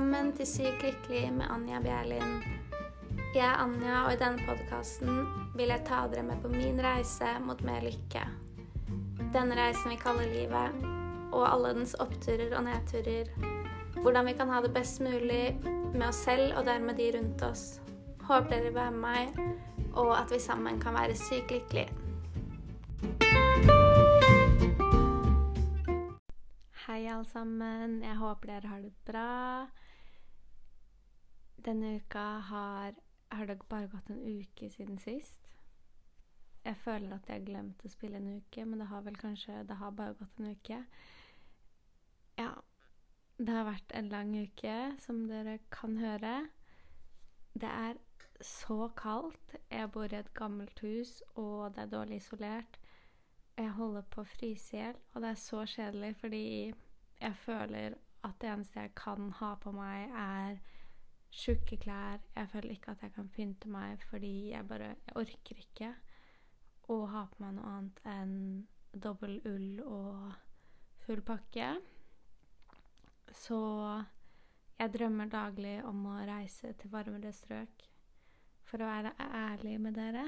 Velkommen til Sykt lykkelig med Anja Bjerlin. Jeg er Anja, og i denne podkasten vil jeg ta dere med på min reise mot mer lykke. Denne reisen vi kaller livet, og alle dens oppturer og nedturer. Hvordan vi kan ha det best mulig med oss selv og dermed de rundt oss. Håper dere vil være med meg, og at vi sammen kan være sykt lykkelige. Hei, alle sammen. Jeg håper dere har det bra. Denne uka har Har det bare gått en uke siden sist? Jeg føler at jeg har glemt å spille en uke, men det har vel kanskje Det har bare gått en uke. Ja. Det har vært en lang uke, som dere kan høre. Det er så kaldt. Jeg bor i et gammelt hus, og det er dårlig isolert. Jeg holder på å fryse i hjel, og det er så kjedelig fordi jeg føler at det eneste jeg kan ha på meg, er tjukke klær. Jeg føler ikke at jeg kan pynte meg fordi jeg bare Jeg orker ikke å ha på meg noe annet enn dobbel ull og full pakke. Så jeg drømmer daglig om å reise til varmere strøk. For å være ærlig med dere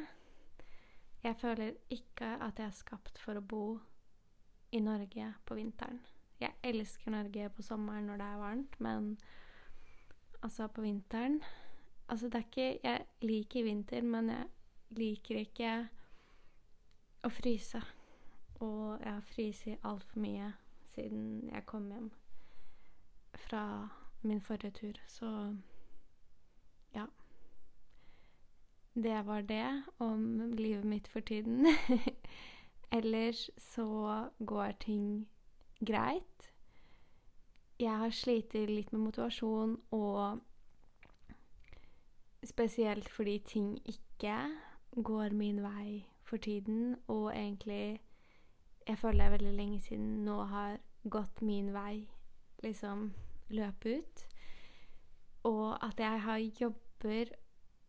jeg føler ikke at jeg er skapt for å bo i Norge på vinteren. Jeg elsker Norge på sommeren når det er varmt, men altså, på vinteren Altså, det er ikke Jeg liker vinter, men jeg liker ikke å fryse. Og jeg har fryst altfor mye siden jeg kom hjem fra min forrige tur, så ja. Det var det om livet mitt for tiden. Ellers så går ting greit. Jeg har slitt litt med motivasjon, og spesielt fordi ting ikke går min vei for tiden, og egentlig Jeg føler jeg veldig lenge siden nå har gått min vei, liksom løpe ut. Og at jeg har jobber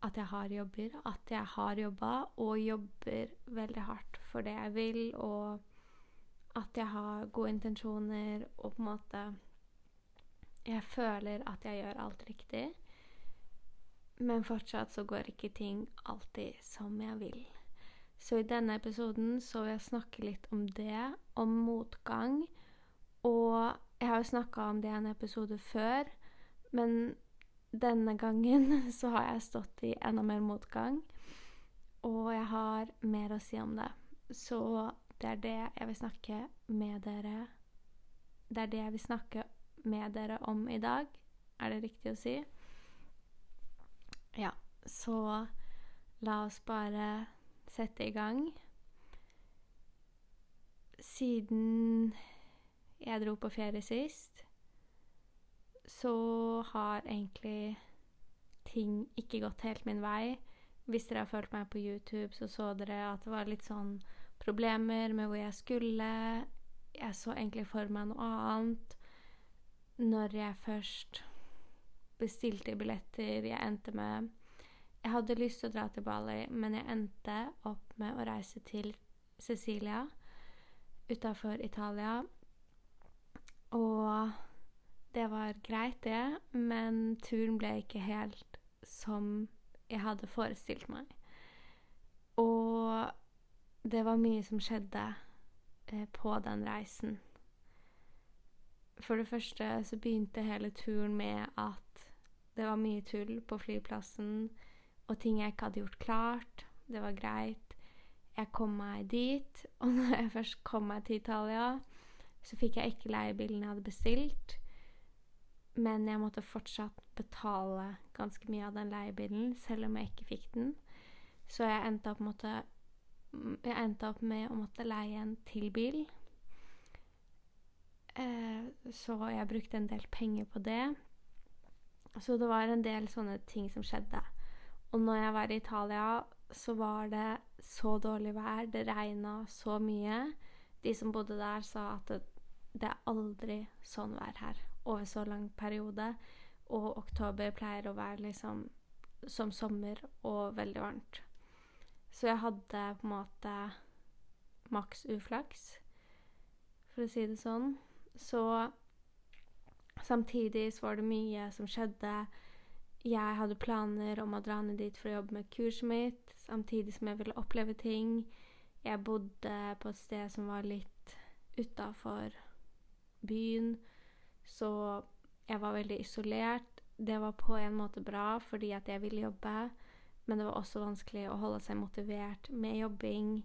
at jeg har jobber, at jeg har jobba og jobber veldig hardt for det jeg vil, og at jeg har gode intensjoner og på en måte Jeg føler at jeg gjør alt riktig, men fortsatt så går ikke ting alltid som jeg vil. Så i denne episoden så vil jeg snakke litt om det, om motgang. Og jeg har jo snakka om det i en episode før, men denne gangen så har jeg stått i enda mer motgang, og jeg har mer å si om det. Så det er det jeg vil snakke med dere Det er det jeg vil snakke med dere om i dag. Er det riktig å si? Ja, så la oss bare sette i gang. Siden jeg dro på ferie sist, så har egentlig ting ikke gått helt min vei. Hvis dere har fulgt meg på YouTube, så så dere at det var litt sånn problemer med hvor jeg skulle. Jeg så egentlig for meg noe annet. Når jeg først bestilte billetter Jeg endte med Jeg hadde lyst til å dra til Bali, men jeg endte opp med å reise til Cecilia utafor Italia. Og det var greit, det, men turen ble ikke helt som jeg hadde forestilt meg. Og det var mye som skjedde eh, på den reisen. For det første så begynte hele turen med at det var mye tull på flyplassen, og ting jeg ikke hadde gjort klart. Det var greit. Jeg kom meg dit, og når jeg først kom meg til Italia, så fikk jeg ikke leiebilen jeg hadde bestilt. Men jeg måtte fortsatt betale ganske mye av den leiebilen, selv om jeg ikke fikk den. Så jeg endte opp, måtte, jeg endte opp med å måtte leie en til bil. Eh, så jeg brukte en del penger på det. Så det var en del sånne ting som skjedde. Og når jeg var i Italia, så var det så dårlig vær. Det regna så mye. De som bodde der, sa at det, det er aldri sånn vær her over så lang periode. Og oktober pleier å være liksom som sommer og veldig varmt. Så jeg hadde på en måte maks uflaks, for å si det sånn. Så Samtidig så var det mye som skjedde. Jeg hadde planer om å dra ned dit for å jobbe med kurset mitt, samtidig som jeg ville oppleve ting. Jeg bodde på et sted som var litt utafor byen, så jeg var veldig isolert. Det var på en måte bra fordi at jeg ville jobbe, men det var også vanskelig å holde seg motivert med jobbing.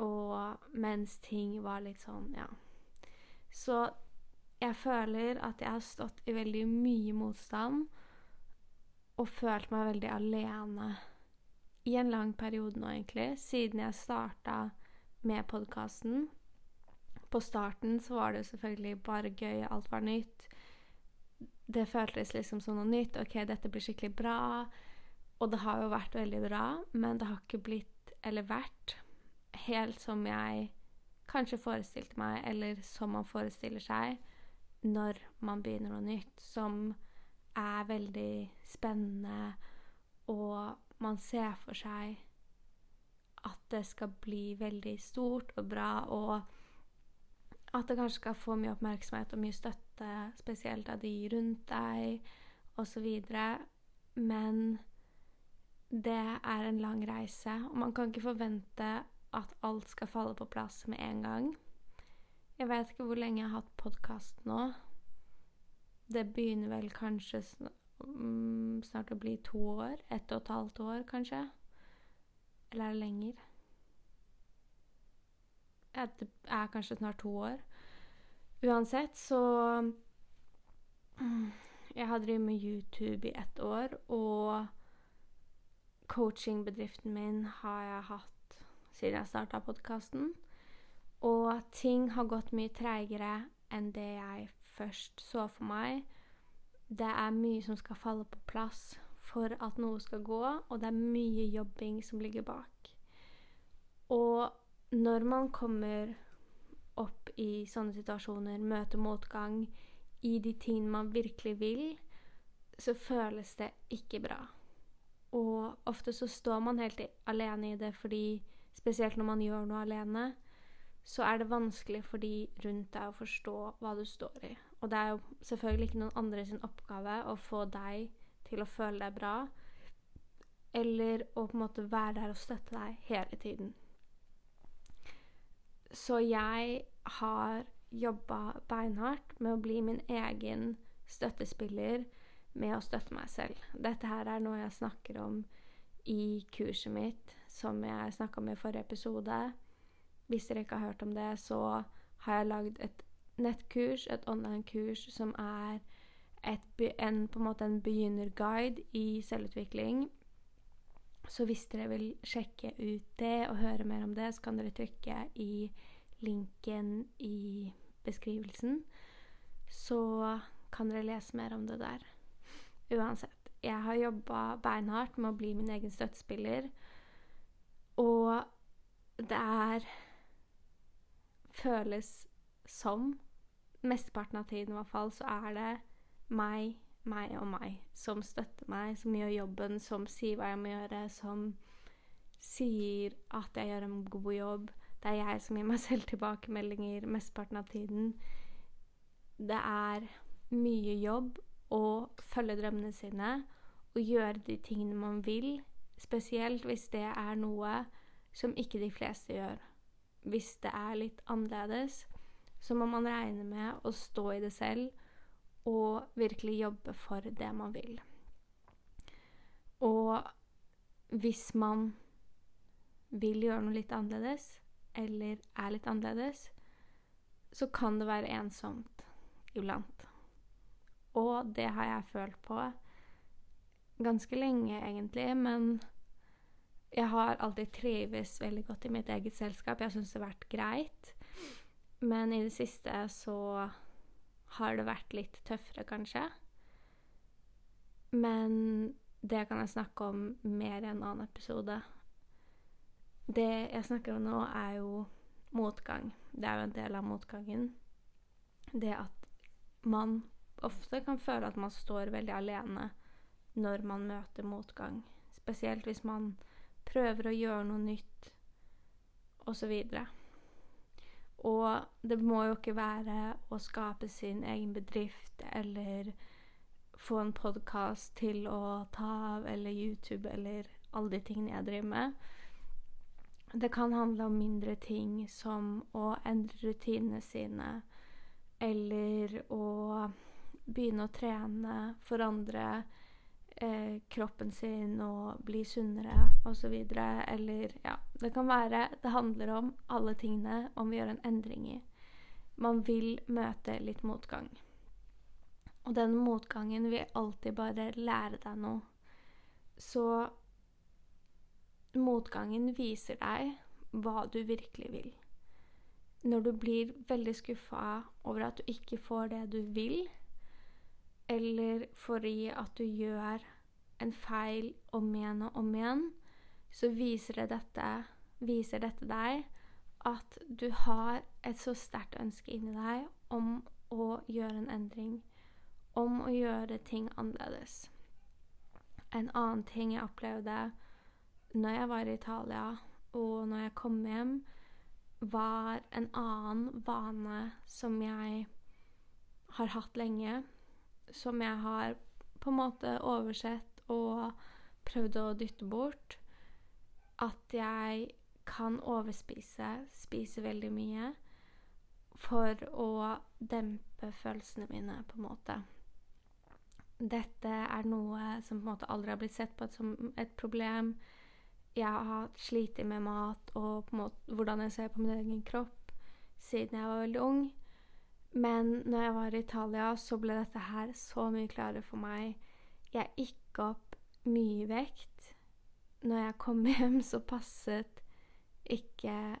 Og mens ting var litt sånn, ja. Så jeg føler at jeg har stått i veldig mye motstand og følt meg veldig alene i en lang periode nå, egentlig, siden jeg starta med podkasten. På starten så var det jo selvfølgelig bare gøy, alt var nytt. Det føltes liksom som noe nytt. OK, dette blir skikkelig bra. Og det har jo vært veldig bra, men det har ikke blitt, eller vært, helt som jeg kanskje forestilte meg, eller som man forestiller seg når man begynner noe nytt, som er veldig spennende, og man ser for seg at det skal bli veldig stort og bra, og at det kanskje skal få mye oppmerksomhet og mye støtte, spesielt av de rundt deg, osv. Men det er en lang reise, og man kan ikke forvente at alt skal falle på plass med en gang. Jeg vet ikke hvor lenge jeg har hatt podkast nå. Det begynner vel kanskje mm, snart å bli to år. Ett og et halvt år, kanskje. Eller er det lenger? Det er kanskje snart to år. Uansett, så mm, Jeg har drevet med YouTube i ett år, og coachingbedriften min har jeg hatt siden jeg starta podkasten. Og ting har gått mye treigere enn det jeg først så for meg. Det er mye som skal falle på plass for at noe skal gå, og det er mye jobbing som ligger bak. Og når man kommer opp i sånne situasjoner, møter motgang i de tingene man virkelig vil, så føles det ikke bra. Og ofte så står man helt alene i det fordi Spesielt når man gjør noe alene, så er det vanskelig for de rundt deg å forstå hva du står i. Og det er jo selvfølgelig ikke noen andre sin oppgave å få deg til å føle deg bra, eller å på en måte være der og støtte deg hele tiden. Så jeg har jobba beinhardt med å bli min egen støttespiller med å støtte meg selv. Dette her er noe jeg snakker om i kurset mitt, som jeg snakka om i forrige episode. Hvis dere ikke har hørt om det, så har jeg lagd et nettkurs, et online-kurs, som er et, en, på en måte en begynnerguide i selvutvikling. Så hvis dere vil sjekke ut det og høre mer om det, så kan dere trykke i linken i beskrivelsen. Så kan dere lese mer om det der. Uansett. Jeg har jobba beinhardt med å bli min egen støttespiller. Og det er Føles som mesteparten av tiden i hvert fall, så er det meg, meg og meg som støtter meg, som gjør jobben, som sier hva jeg må gjøre, som sier at jeg gjør en god jobb. Det er jeg som gir meg selv tilbakemeldinger mesteparten av tiden. Det er mye jobb å følge drømmene sine og gjøre de tingene man vil, spesielt hvis det er noe som ikke de fleste gjør. Hvis det er litt annerledes, så må man regne med å stå i det selv og virkelig jobbe for det man vil. Og hvis man vil gjøre noe litt annerledes, eller er litt annerledes, så kan det være ensomt iblant. Og det har jeg følt på ganske lenge, egentlig, men jeg har alltid trives veldig godt i mitt eget selskap. Jeg syns det har vært greit. Men i det siste så har det vært litt tøffere, kanskje. Men det kan jeg snakke om mer i en annen episode. Det jeg snakker om nå, er jo motgang. Det er jo en del av motgangen. Det at man ofte kan føle at man står veldig alene når man møter motgang. Spesielt hvis man prøver å gjøre noe nytt, osv. Og det må jo ikke være å skape sin egen bedrift eller få en podkast til å ta av, eller YouTube, eller alle de tingene jeg driver med. Det kan handle om mindre ting som å endre rutinene sine, eller å begynne å trene, forandre eh, kroppen sin og bli sunnere osv. Eller ja Det kan være Det handler om alle tingene om vi gjør en endring i. Man vil møte litt motgang. Og den motgangen vil alltid bare lære deg noe. Så motgangen viser deg hva du virkelig vil. Når du blir veldig skuffa over at du ikke får det du vil, eller fordi at du gjør en feil om igjen og om igjen, så viser, det dette, viser dette deg at du har et så sterkt ønske inni deg om å gjøre en endring. Om å gjøre ting annerledes. En annen ting jeg opplevde når jeg var i Italia, og når jeg kom hjem, var en annen vane som jeg har hatt lenge, som jeg har på en måte oversett og prøvd å dytte bort. At jeg kan overspise, spise veldig mye, for å dempe følelsene mine, på en måte. Dette er noe som på en måte aldri har blitt sett på som et problem. Jeg har slitt med mat og på en måte hvordan jeg ser på min egen kropp siden jeg var veldig ung. Men når jeg var i Italia, så ble dette her så mye klarere for meg. Jeg gikk opp mye vekt. Når jeg kom hjem, så passet ikke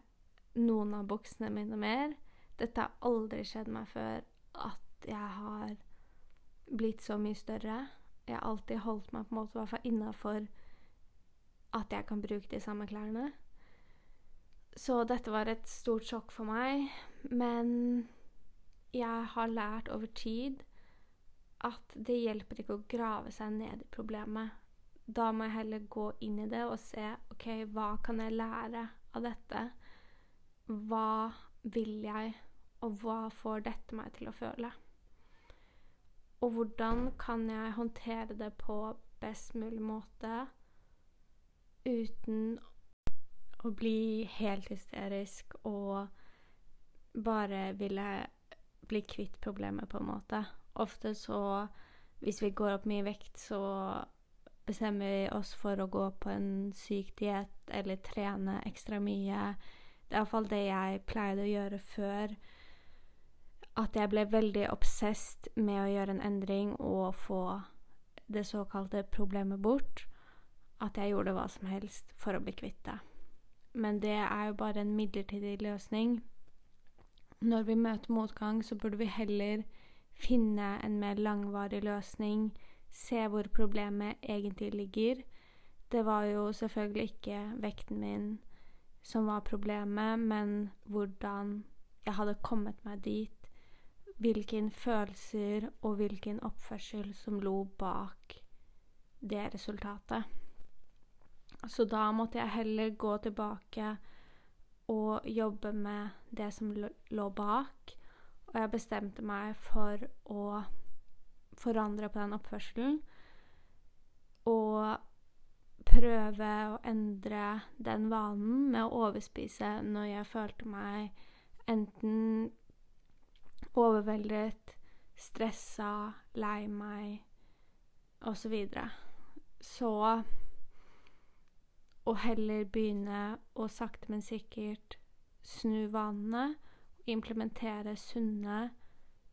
noen av buksene mine mer. Dette har aldri skjedd meg før, at jeg har blitt så mye større. Jeg har alltid holdt meg på en måte i hvert fall innafor at jeg kan bruke de samme klærne. Så dette var et stort sjokk for meg. Men jeg har lært over tid at det hjelper ikke å grave seg ned i problemet. Da må jeg heller gå inn i det og se OK, hva kan jeg lære av dette? Hva vil jeg, og hva får dette meg til å føle? Og hvordan kan jeg håndtere det på best mulig måte uten å bli helt hysterisk og bare ville bli kvitt problemet, på en måte. Ofte så Hvis vi går opp mye vekt, så bestemmer vi oss for å gå på en syk diett eller trene ekstra mye. Det er iallfall det jeg pleide å gjøre før. At jeg ble veldig obsesst med å gjøre en endring og få det såkalte problemet bort. At jeg gjorde hva som helst for å bli kvitt det. Men det er jo bare en midlertidig løsning når vi møter motgang, så burde vi heller finne en mer langvarig løsning. Se hvor problemet egentlig ligger. Det var jo selvfølgelig ikke vekten min som var problemet, men hvordan jeg hadde kommet meg dit. Hvilke følelser og hvilken oppførsel som lå bak det resultatet. Så da måtte jeg heller gå tilbake å jobbe med det som lå bak. Og jeg bestemte meg for å forandre på den oppførselen. Og prøve å endre den vanen med å overspise når jeg følte meg enten overveldet, stressa, lei meg osv. Så, videre. så og heller begynne å sakte, men sikkert snu vanene implementere sunne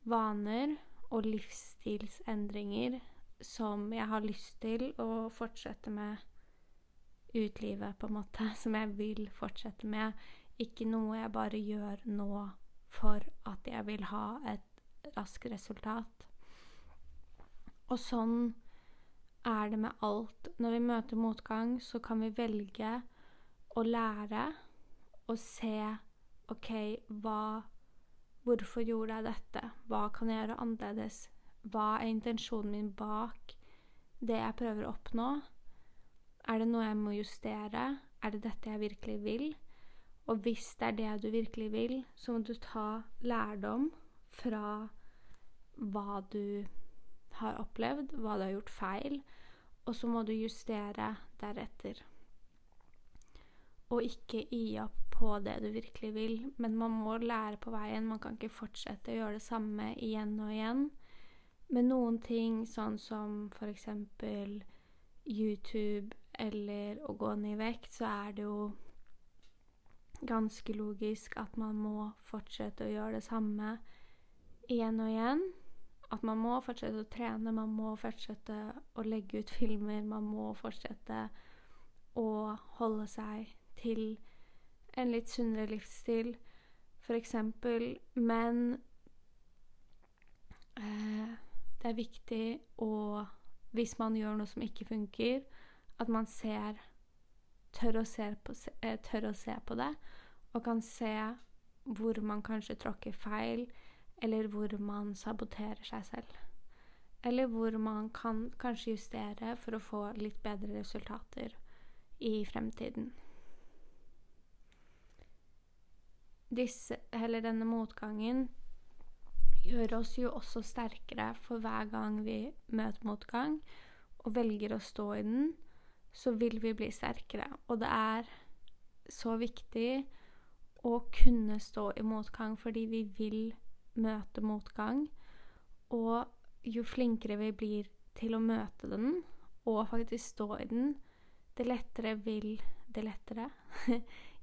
vaner og livsstilsendringer som jeg har lyst til å fortsette med ut livet, på en måte. Som jeg vil fortsette med. Ikke noe jeg bare gjør nå for at jeg vil ha et raskt resultat. Og sånn er det med alt. Når vi møter motgang, så kan vi velge å lære og se OK, hva Hvorfor gjorde jeg dette? Hva kan jeg gjøre annerledes? Hva er intensjonen min bak det jeg prøver å oppnå? Er det noe jeg må justere? Er det dette jeg virkelig vil? Og hvis det er det du virkelig vil, så må du ta lærdom fra hva du har opplevd, hva du har gjort feil, og så må du justere deretter. Og ikke gi opp på det du virkelig vil, men man må lære på veien. Man kan ikke fortsette å gjøre det samme igjen og igjen. Men noen ting, sånn som f.eks. YouTube eller å gå ned i vekt, så er det jo ganske logisk at man må fortsette å gjøre det samme igjen og igjen. At man må fortsette å trene, man må fortsette å legge ut filmer, man må fortsette å holde seg til en litt sunnere livsstil, f.eks. Men eh, det er viktig å Hvis man gjør noe som ikke funker, at man ser tør å, på, eh, tør å se på det, og kan se hvor man kanskje tråkker feil, eller hvor man saboterer seg selv. Eller hvor man kan kanskje justere for å få litt bedre resultater i fremtiden. Disse, eller denne motgangen gjør oss jo også sterkere for hver gang vi møter motgang og velger å stå i den, så vil vi bli sterkere. Og det er så viktig å kunne stå i motgang fordi vi vil møte motgang. Og jo flinkere vi blir til å møte den og faktisk stå i den, det lettere vil Det lettere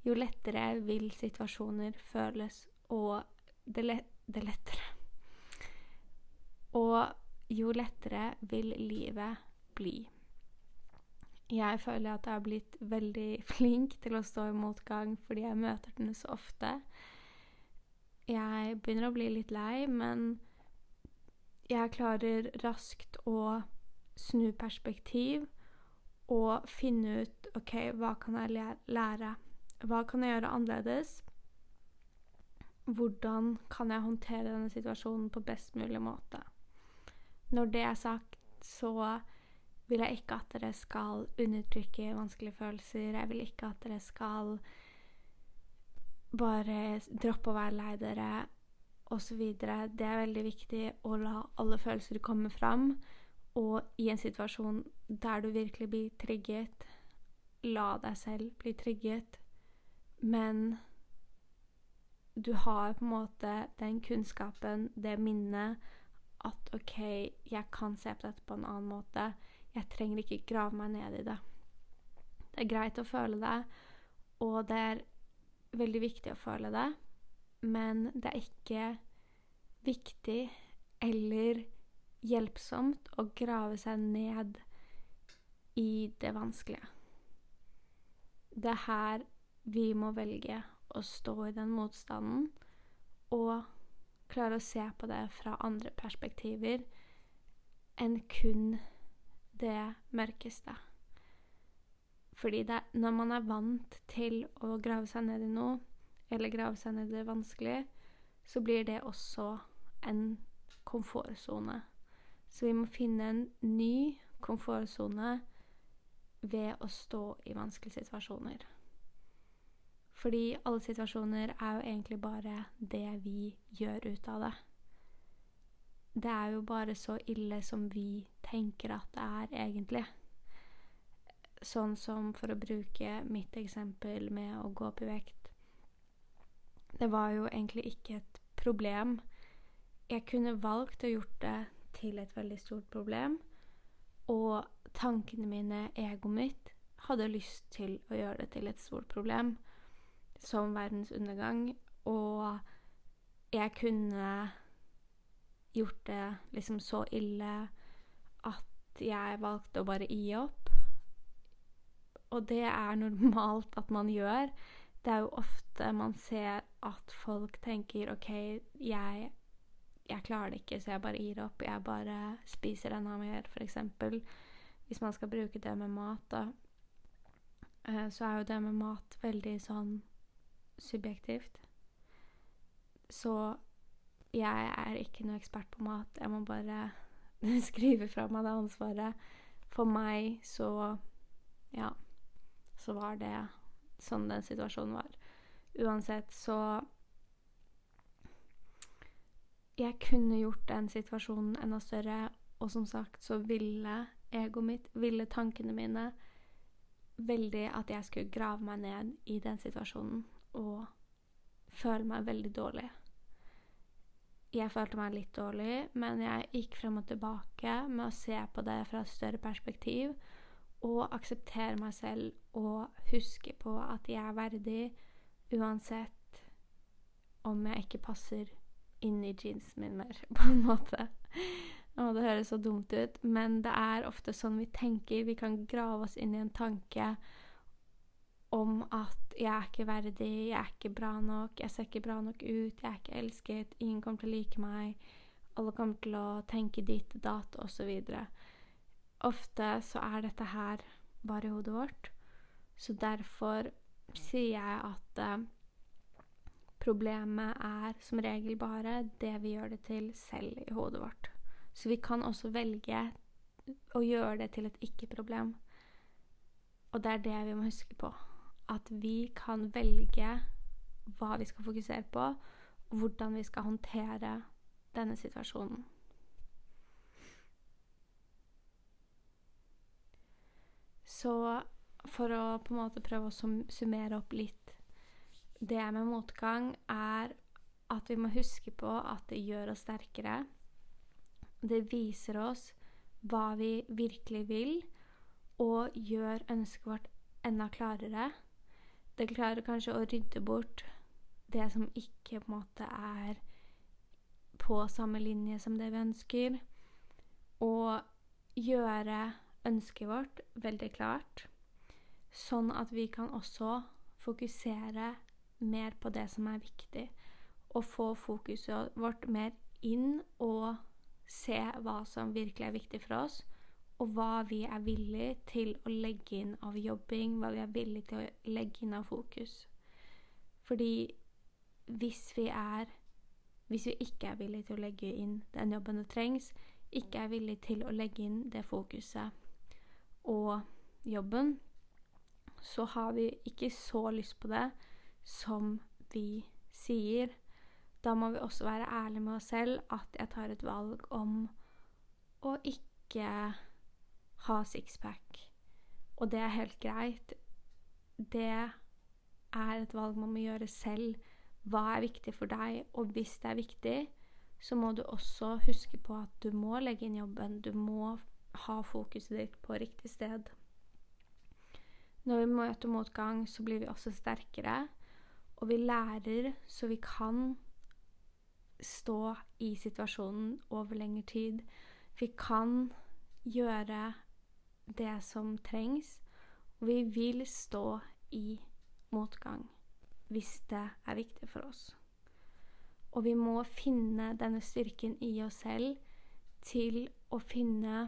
Jo lettere vil situasjoner føles, og det, le det lettere og jo lettere vil livet bli. Jeg føler at jeg har blitt veldig flink til å stå i motgang fordi jeg møter den så ofte. Jeg begynner å bli litt lei, men jeg klarer raskt å snu perspektiv og finne ut OK, hva kan jeg lære? Hva kan jeg gjøre annerledes? Hvordan kan jeg håndtere denne situasjonen på best mulig måte? Når det er sagt, så vil jeg ikke at dere skal undertrykke vanskelige følelser. Jeg vil ikke at dere skal bare droppe å være lei dere osv. Det er veldig viktig å la alle følelser komme fram. Og i en situasjon der du virkelig blir trigget, la deg selv bli trigget. Men du har på en måte den kunnskapen, det minnet, at OK, jeg kan se på dette på en annen måte. Jeg trenger ikke grave meg ned i det. Det er greit å føle det, og det er veldig viktig å føle det, men det er ikke viktig eller hjelpsomt å grave seg ned i det vanskelige. Det er her vi må velge å stå i den motstanden og klare å se på det fra andre perspektiver enn kun det mørkeste. Fordi det, når man er vant til å grave seg ned i noe, eller grave seg ned i det vanskelige, så blir det også en komfortsone. Så vi må finne en ny komfortsone ved å stå i vanskelige situasjoner. Fordi alle situasjoner er jo egentlig bare det vi gjør ut av det. Det er jo bare så ille som vi tenker at det er, egentlig. Sånn som for å bruke mitt eksempel med å gå opp i vekt. Det var jo egentlig ikke et problem. Jeg kunne valgt å gjort det til et veldig stort problem, og tankene mine, egoet mitt, hadde lyst til å gjøre det til et stort problem som verdens undergang, og jeg kunne gjort det liksom så ille at jeg valgte å bare gi opp. Og det er normalt at man gjør. Det er jo ofte man ser at folk tenker OK, jeg, jeg klarer det ikke, så jeg bare gir opp. Jeg bare spiser enda mer, f.eks. Hvis man skal bruke det med mat, da. Eh, så er jo det med mat veldig sånn subjektivt. Så jeg er ikke noe ekspert på mat. Jeg må bare skrive fra meg det ansvaret. For meg så Ja. Så var det sånn den situasjonen var. Uansett så Jeg kunne gjort den situasjonen enda større, og som sagt så ville egoet mitt, ville tankene mine veldig at jeg skulle grave meg ned i den situasjonen og føle meg veldig dårlig. Jeg følte meg litt dårlig, men jeg gikk frem og tilbake med å se på det fra et større perspektiv og akseptere meg selv og huske på at jeg er verdig uansett om jeg ikke passer inn i jeansen min mer, på en måte. Og det høres så dumt ut, men det er ofte sånn vi tenker. Vi kan grave oss inn i en tanke om at 'jeg er ikke verdig, jeg er ikke bra nok, jeg ser ikke bra nok ut, jeg er ikke elsket, ingen kommer til å like meg', alle kommer til å tenke ditt, datt, osv. Ofte så er dette her bare i hodet vårt, så derfor sier jeg at eh, problemet er som regel bare det vi gjør det til selv i hodet vårt. Så vi kan også velge å gjøre det til et ikke-problem. Og det er det vi må huske på. At vi kan velge hva vi skal fokusere på, hvordan vi skal håndtere denne situasjonen. Så for å på en måte prøve å summere opp litt Det med motgang er at vi må huske på at det gjør oss sterkere. Det viser oss hva vi virkelig vil, og gjør ønsket vårt enda klarere. Det klarer kanskje å rydde bort det som ikke på en måte er på samme linje som det vi ønsker, og gjøre ønsket vårt veldig klart, sånn at vi kan også fokusere mer på det som er viktig, og få fokuset vårt mer inn og se hva som virkelig er viktig for oss, og hva vi er villig til å legge inn av jobbing, hva vi er villig til å legge inn av fokus. Fordi hvis vi er Hvis vi ikke er villig til å legge inn den jobben det trengs, ikke er villig til å legge inn det fokuset og jobben, så har vi ikke så lyst på det som vi sier da må vi også være ærlige med oss selv at jeg tar et valg om å ikke ha sixpack. Og det er helt greit. Det er et valg man må gjøre selv. Hva er viktig for deg? Og hvis det er viktig, så må du også huske på at du må legge inn jobben. Du må ha fokuset ditt på riktig sted. Når vi møter motgang, så blir vi også sterkere, og vi lærer så vi kan stå i situasjonen over lengre tid. Vi kan gjøre det som trengs, og vi vil stå i motgang hvis det er viktig for oss. Og vi må finne denne styrken i oss selv til å finne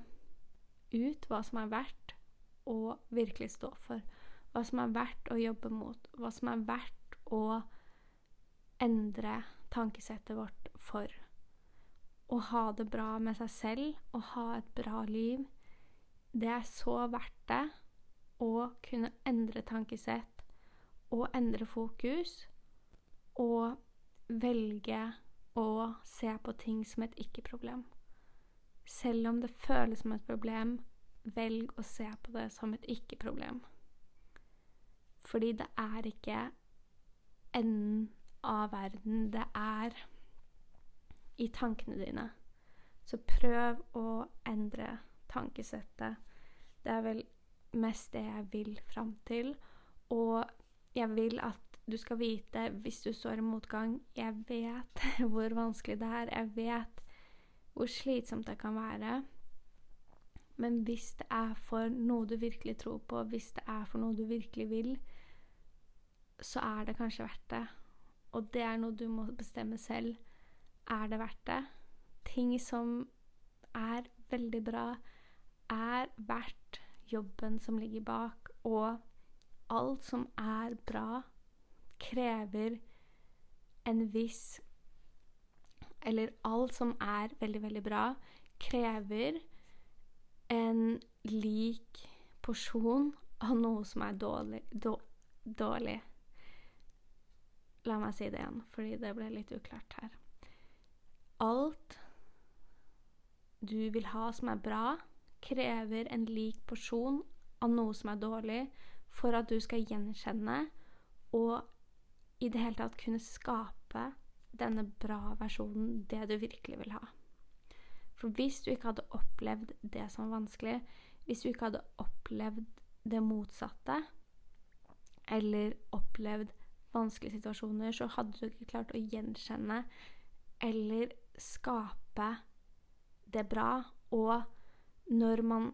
ut hva som er verdt å virkelig stå for. Hva som er verdt å jobbe mot. Hva som er verdt å endre tankesettet vårt for. Å ha det bra med seg selv å ha et bra liv, det er så verdt det å kunne endre tankesett og endre fokus og velge å se på ting som et ikke-problem. Selv om det føles som et problem, velg å se på det som et ikke-problem. Fordi det er ikke enden av verden. Det er i tankene dine. Så prøv å endre tankesettet. Det er vel mest det jeg vil fram til. Og jeg vil at du skal vite, hvis du står i motgang Jeg vet hvor vanskelig det er. Jeg vet hvor slitsomt det kan være. Men hvis det er for noe du virkelig tror på, hvis det er for noe du virkelig vil, så er det kanskje verdt det. Og det er noe du må bestemme selv. Er det verdt det? Ting som er veldig bra, er verdt jobben som ligger bak. Og alt som er bra, krever en viss Eller alt som er veldig, veldig bra, krever en lik porsjon av noe som er dårlig. dårlig. La meg si det igjen, fordi det ble litt uklart her. Alt du vil ha som er bra, krever en lik porsjon av noe som er dårlig, for at du skal gjenkjenne og i det hele tatt kunne skape denne bra versjonen, det du virkelig vil ha. For hvis du ikke hadde opplevd det som var vanskelig, hvis du ikke hadde opplevd det motsatte, eller opplevd vanskelige situasjoner, så hadde du ikke klart å gjenkjenne eller skape det bra. Og når man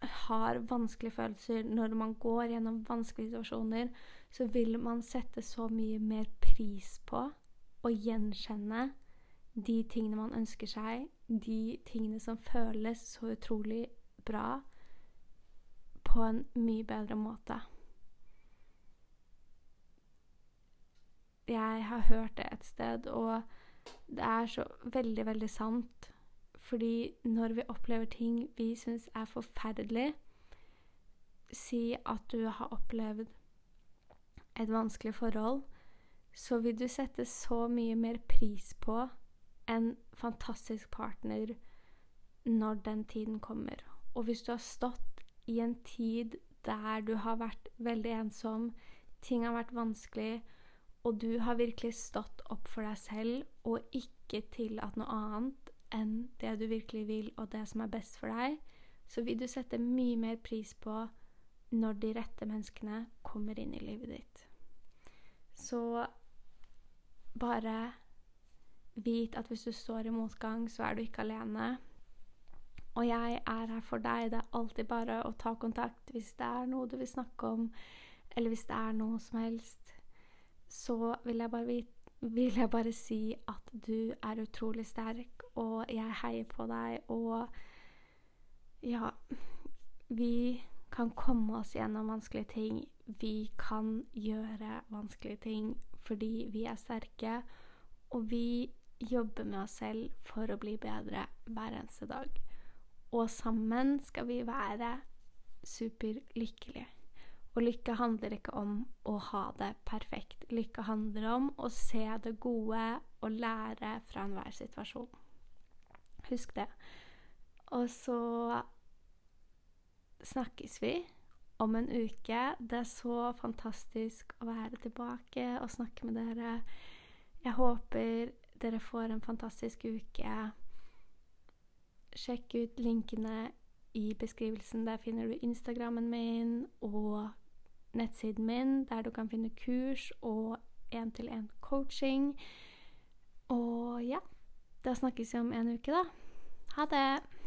har vanskelige følelser, når man går gjennom vanskelige situasjoner, så vil man sette så mye mer pris på å gjenkjenne de tingene man ønsker seg, de tingene som føles så utrolig bra, på en mye bedre måte. Jeg har hørt det et sted, og det er så veldig, veldig sant. Fordi når vi opplever ting vi syns er forferdelig Si at du har opplevd et vanskelig forhold, så vil du sette så mye mer pris på en fantastisk partner når den tiden kommer. Og hvis du har stått i en tid der du har vært veldig ensom, ting har vært vanskelig, og du har virkelig stått opp for deg selv og ikke tillatt noe annet enn det du virkelig vil, og det som er best for deg, så vil du sette mye mer pris på når de rette menneskene kommer inn i livet ditt. Så bare vit at hvis du står i motgang, så er du ikke alene. Og jeg er her for deg. Det er alltid bare å ta kontakt hvis det er noe du vil snakke om, eller hvis det er noe som helst så vil jeg, bare, vil jeg bare si at du er utrolig sterk, og jeg heier på deg, og ja Vi kan komme oss gjennom vanskelige ting. Vi kan gjøre vanskelige ting fordi vi er sterke, og vi jobber med oss selv for å bli bedre hver eneste dag. Og sammen skal vi være superlykkelige. Og lykke handler ikke om å ha det perfekt. Lykke handler om å se det gode og lære fra enhver situasjon. Husk det. Og så snakkes vi om en uke. Det er så fantastisk å være tilbake og snakke med dere. Jeg håper dere får en fantastisk uke. Sjekk ut linkene i beskrivelsen. Der finner du Instagrammen min og nettsiden min, der du kan finne kurs og én-til-én-coaching. Og ja, da snakkes vi om en uke, da. Ha det!